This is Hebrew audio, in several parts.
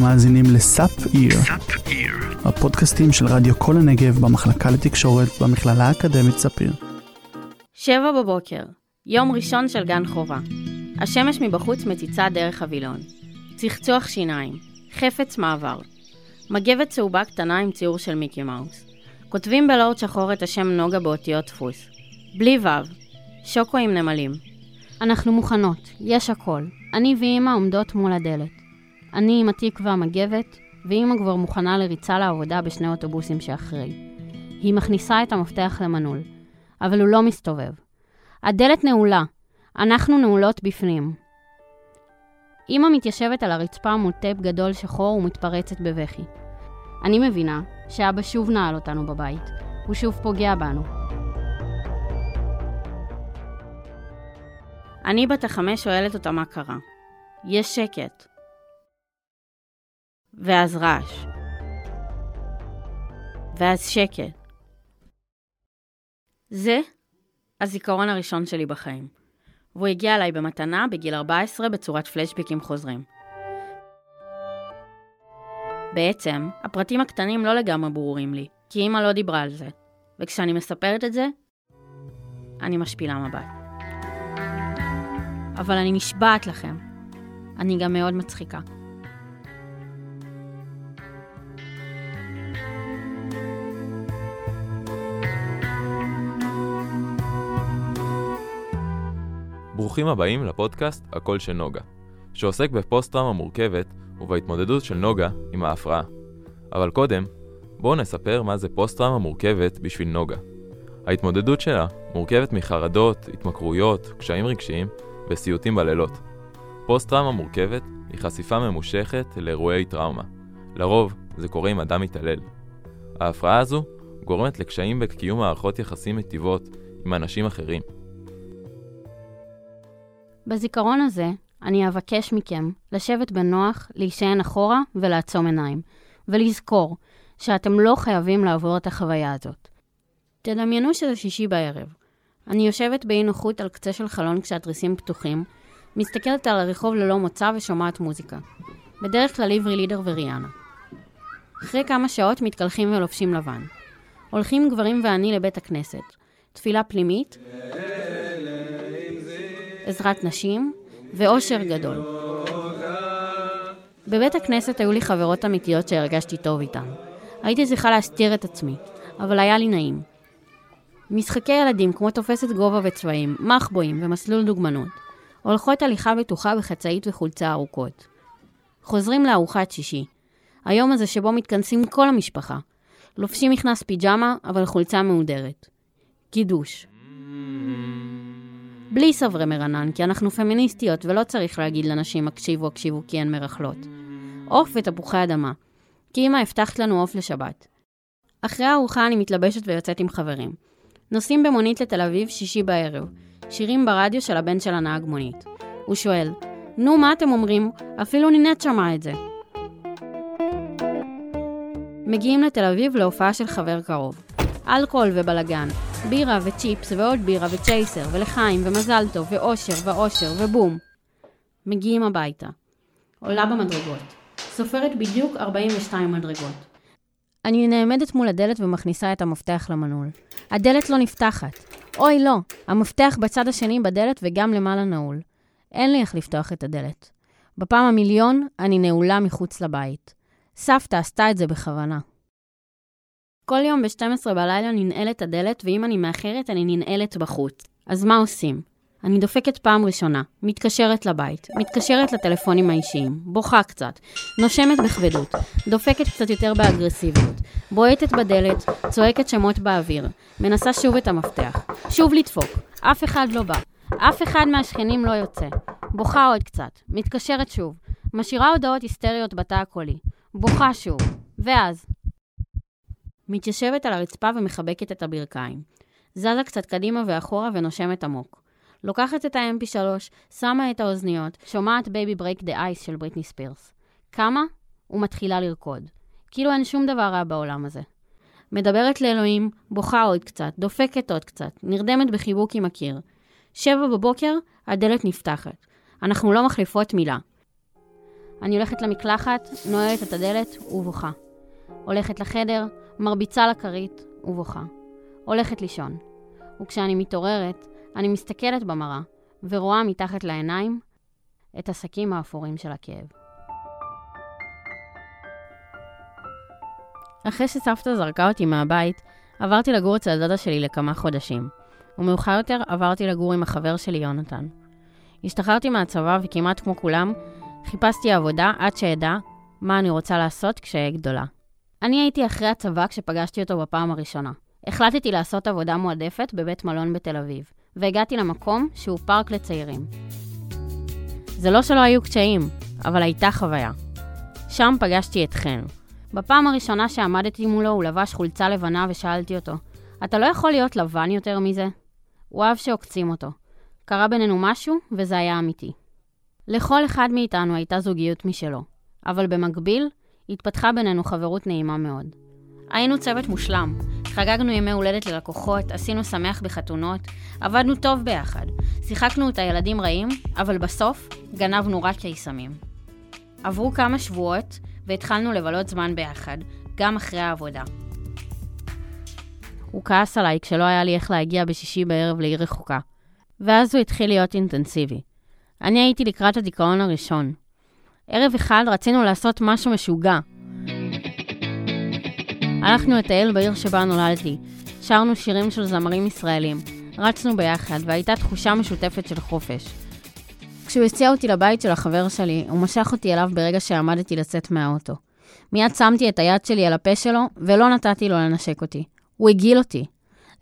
אתם מאזינים לסאפ איר, הפודקאסטים של רדיו כל הנגב במחלקה לתקשורת במכללה האקדמית ספיר. שבע בבוקר, יום ראשון של גן חובה. השמש מבחוץ מציצה דרך הווילון. צחצוח שיניים, חפץ מעבר. מגבת צהובה קטנה עם ציור של מיקי מאוס. כותבים בלורד שחור את השם נוגה באותיות דפוס. בלי ו', שוקו עם נמלים. אנחנו מוכנות, יש הכל. אני ואימא עומדות מול הדלת. אני עם התיק והמגבת, ואימא כבר מוכנה לריצה לעבודה בשני אוטובוסים שאחרי. היא מכניסה את המפתח למנעול, אבל הוא לא מסתובב. הדלת נעולה, אנחנו נעולות בפנים. אמא מתיישבת על הרצפה מול טייפ גדול שחור ומתפרצת בבכי. אני מבינה שאבא שוב נעל אותנו בבית, הוא שוב פוגע בנו. אני בת החמש שואלת אותה מה קרה. יש שקט. ואז רעש. ואז שקט. זה הזיכרון הראשון שלי בחיים. והוא הגיע אליי במתנה בגיל 14 בצורת פלשבקים חוזרים. בעצם, הפרטים הקטנים לא לגמרי ברורים לי, כי אמא לא דיברה על זה. וכשאני מספרת את זה, אני משפילה מבט. אבל אני נשבעת לכם, אני גם מאוד מצחיקה. ברוכים הבאים לפודקאסט הקול של נוגה, שעוסק בפוסט-טראומה מורכבת ובהתמודדות של נוגה עם ההפרעה. אבל קודם, בואו נספר מה זה פוסט-טראומה מורכבת בשביל נוגה. ההתמודדות שלה מורכבת מחרדות, התמכרויות, קשיים רגשיים וסיוטים בלילות. פוסט-טראומה מורכבת היא חשיפה ממושכת לאירועי טראומה. לרוב, זה קורה עם אדם מתעלל. ההפרעה הזו גורמת לקשיים בקיום מערכות יחסים מטיבות עם אנשים אחרים. בזיכרון הזה, אני אבקש מכם לשבת בנוח, להישען אחורה ולעצום עיניים, ולזכור שאתם לא חייבים לעבור את החוויה הזאת. תדמיינו שזה שישי בערב. אני יושבת באי נוחות על קצה של חלון כשהתריסים פתוחים, מסתכלת על הרחוב ללא מוצא ושומעת מוזיקה. בדרך כלל עברי לידר וריאנה. אחרי כמה שעות מתקלחים ולובשים לבן. הולכים גברים ואני לבית הכנסת. תפילה פנימית, עזרת נשים ואושר גדול. בבית הכנסת היו לי חברות אמיתיות שהרגשתי טוב איתן. הייתי צריכה להסתיר את עצמי, אבל היה לי נעים. משחקי ילדים כמו תופסת גובה וצבעים, מחבואים ומסלול דוגמנות. הולכות הליכה בטוחה בחצאית וחולצה ארוכות. חוזרים לארוחת שישי. היום הזה שבו מתכנסים כל המשפחה. לובשים מכנס פיג'מה, אבל חולצה מהודרת. קידוש. בלי סברי מרנן, כי אנחנו פמיניסטיות ולא צריך להגיד לנשים הקשיבו הקשיבו כי הן מרכלות. עוף ותפוחי אדמה. כי אמא הבטחת לנו עוף לשבת. אחרי הארוחה אני מתלבשת ויוצאת עם חברים. נוסעים במונית לתל אביב שישי בערב. שירים ברדיו של הבן של הנהג מונית. הוא שואל, נו, מה אתם אומרים? אפילו נינת שמעה את זה. מגיעים לתל אביב להופעה של חבר קרוב. אלכוהול ובלגן, בירה וצ'יפס ועוד בירה וצ'ייסר ולחיים ומזל טוב ואושר ואושר ובום. מגיעים הביתה. עולה במדרגות. סופרת בדיוק 42 מדרגות. אני נעמדת מול הדלת ומכניסה את המפתח למנעול. הדלת לא נפתחת. אוי לא, המפתח בצד השני בדלת וגם למעלה נעול. אין לי איך לפתוח את הדלת. בפעם המיליון אני נעולה מחוץ לבית. סבתא עשתה את זה בכוונה. כל יום ב-12 בלילה ננעלת הדלת, ואם אני מאחרת, אני ננעלת בחוץ. אז מה עושים? אני דופקת פעם ראשונה, מתקשרת לבית, מתקשרת לטלפונים האישיים, בוכה קצת, נושמת בכבדות, דופקת קצת יותר באגרסיביות, בועטת בדלת, צועקת שמות באוויר, מנסה שוב את המפתח, שוב לדפוק, אף אחד לא בא, אף אחד מהשכנים לא יוצא, בוכה עוד קצת, מתקשרת שוב, משאירה הודעות היסטריות בתא הקולי, בוכה שוב, ואז, מתיישבת על הרצפה ומחבקת את הברכיים. זזה קצת קדימה ואחורה ונושמת עמוק. לוקחת את ה-MP3, שמה את האוזניות, שומעת Baby Break the Ice של בריטני ספירס. קמה ומתחילה לרקוד. כאילו אין שום דבר רע בעולם הזה. מדברת לאלוהים, בוכה עוד קצת, דופקת עוד קצת, נרדמת בחיבוק עם הקיר. שבע בבוקר, הדלת נפתחת. אנחנו לא מחליפות מילה. אני הולכת למקלחת, נועלת את הדלת ובוכה. הולכת לחדר, מרביצה לכרית ובוכה. הולכת לישון. וכשאני מתעוררת, אני מסתכלת במראה ורואה מתחת לעיניים את השקים האפורים של הכאב. אחרי שסבתא זרקה אותי מהבית, עברתי לגור אצל דודה שלי לכמה חודשים, ומאוחר יותר עברתי לגור עם החבר שלי יונתן. השתחררתי מהצבא וכמעט כמו כולם, חיפשתי עבודה עד שאדע מה אני רוצה לעשות כשאהיה גדולה. אני הייתי אחרי הצבא כשפגשתי אותו בפעם הראשונה. החלטתי לעשות עבודה מועדפת בבית מלון בתל אביב, והגעתי למקום שהוא פארק לצעירים. זה לא שלא היו קשיים, אבל הייתה חוויה. שם פגשתי את חן. בפעם הראשונה שעמדתי מולו הוא לבש חולצה לבנה ושאלתי אותו, אתה לא יכול להיות לבן יותר מזה? הוא אהב שעוקצים אותו. קרה בינינו משהו, וזה היה אמיתי. לכל אחד מאיתנו הייתה זוגיות משלו, אבל במקביל, התפתחה בינינו חברות נעימה מאוד. היינו צוות מושלם, חגגנו ימי הולדת ללקוחות, עשינו שמח בחתונות, עבדנו טוב ביחד, שיחקנו את הילדים רעים, אבל בסוף גנבנו רק קיסמים. עברו כמה שבועות, והתחלנו לבלות זמן ביחד, גם אחרי העבודה. הוא כעס עליי כשלא היה לי איך להגיע בשישי בערב לעיר רחוקה. ואז הוא התחיל להיות אינטנסיבי. אני הייתי לקראת הדיכאון הראשון. ערב אחד רצינו לעשות משהו משוגע. הלכנו לטייל בעיר שבה נולדתי, שרנו שירים של זמרים ישראלים, רצנו ביחד, והייתה תחושה משותפת של חופש. כשהוא הציע אותי לבית של החבר שלי, הוא משך אותי אליו ברגע שעמדתי לצאת מהאוטו. מיד שמתי את היד שלי על הפה שלו, ולא נתתי לו לנשק אותי. הוא הגעיל אותי.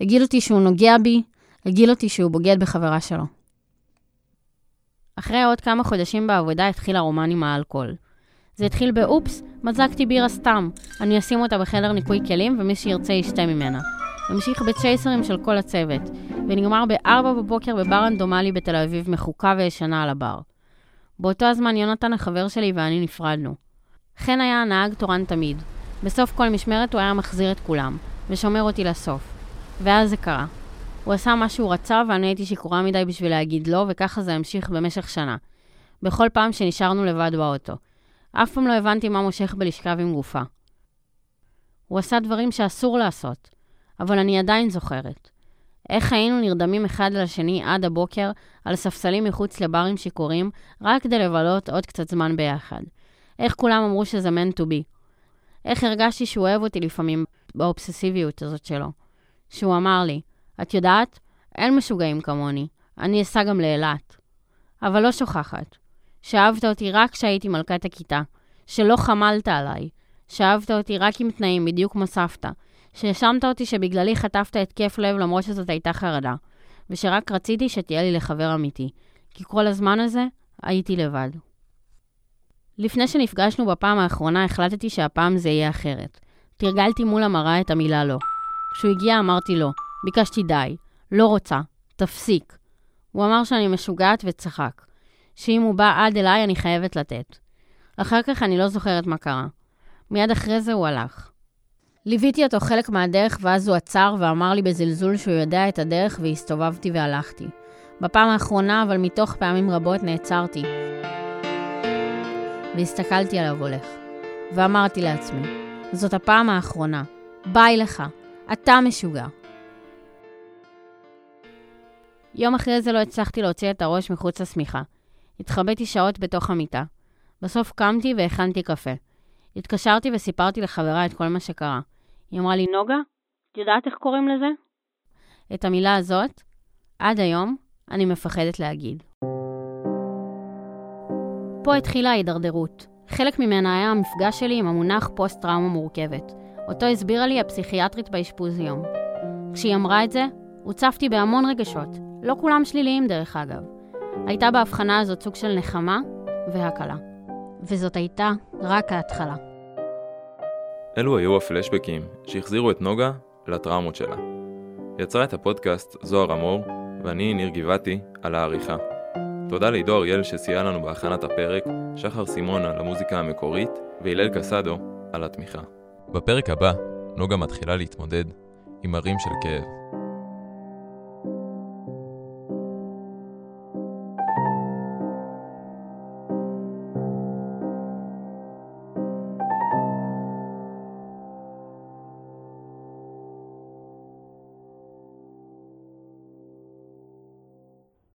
הגעיל אותי שהוא נוגע בי, הגעיל אותי שהוא בוגד בחברה שלו. אחרי עוד כמה חודשים בעבודה התחיל הרומן עם האלכוהול. זה התחיל באופס, מזגתי בירה סתם. אני אשים אותה בחדר ניקוי כלים ומי שירצה ישתה ממנה. המשיך בצ'ייסרים של כל הצוות, ונגמר ב-4 בבוקר בבר רנדומלי בתל אביב מחוקה וישנה על הבר. באותו הזמן יונתן החבר שלי ואני נפרדנו. חן היה הנהג תורן תמיד. בסוף כל משמרת הוא היה מחזיר את כולם, ושומר אותי לסוף. ואז זה קרה. הוא עשה מה שהוא רצה ואני הייתי שיכורה מדי בשביל להגיד לא, וככה זה המשיך במשך שנה. בכל פעם שנשארנו לבד באוטו. אף פעם לא הבנתי מה מושך בלשכב עם גופה. הוא עשה דברים שאסור לעשות, אבל אני עדיין זוכרת. איך היינו נרדמים אחד על השני עד הבוקר על ספסלים מחוץ לברים שיכורים, רק כדי לבלות עוד קצת זמן ביחד. איך כולם אמרו שזה meant to be. איך הרגשתי שהוא אוהב אותי לפעמים באובססיביות הזאת שלו. שהוא אמר לי, את יודעת, אין משוגעים כמוני, אני אסע גם לאילת. אבל לא שוכחת, שאהבת אותי רק כשהייתי מלכת הכיתה, שלא חמלת עליי, שאהבת אותי רק עם תנאים, בדיוק כמו סבתא, שהאשמת אותי שבגללי חטפת התקף לב למרות שזאת הייתה חרדה, ושרק רציתי שתהיה לי לחבר אמיתי, כי כל הזמן הזה הייתי לבד. לפני שנפגשנו בפעם האחרונה החלטתי שהפעם זה יהיה אחרת. תרגלתי מול המראה את המילה לא. כשהוא הגיע אמרתי לא. ביקשתי די. לא רוצה. תפסיק. הוא אמר שאני משוגעת וצחק. שאם הוא בא עד אליי אני חייבת לתת. אחר כך אני לא זוכרת מה קרה. מיד אחרי זה הוא הלך. ליוויתי אותו חלק מהדרך ואז הוא עצר ואמר לי בזלזול שהוא יודע את הדרך והסתובבתי והלכתי. בפעם האחרונה, אבל מתוך פעמים רבות, נעצרתי. והסתכלתי עליו הולך. ואמרתי לעצמי, זאת הפעם האחרונה. ביי לך. אתה משוגע. יום אחרי זה לא הצלחתי להוציא את הראש מחוץ לשמיכה. התחבאתי שעות בתוך המיטה. בסוף קמתי והכנתי קפה. התקשרתי וסיפרתי לחברה את כל מה שקרה. היא אמרה לי, נוגה, את יודעת איך קוראים לזה? את המילה הזאת, עד היום, אני מפחדת להגיד. פה התחילה ההידרדרות. חלק ממנה היה המפגש שלי עם המונח פוסט-טראומה מורכבת. אותו הסבירה לי הפסיכיאטרית באשפוז יום. כשהיא אמרה את זה, הוצפתי בהמון רגשות. לא כולם שליליים דרך אגב. הייתה בהבחנה הזאת סוג של נחמה והקלה. וזאת הייתה רק ההתחלה. אלו היו הפלשבקים שהחזירו את נוגה לטראומות שלה. יצרה את הפודקאסט זוהר אמור, ואני, ניר גבעתי, על העריכה. תודה לעידו אריאל שסייע לנו בהכנת הפרק, שחר סימון על המוזיקה המקורית, והלל קסדו על התמיכה. בפרק הבא, נוגה מתחילה להתמודד עם ערים של כאב.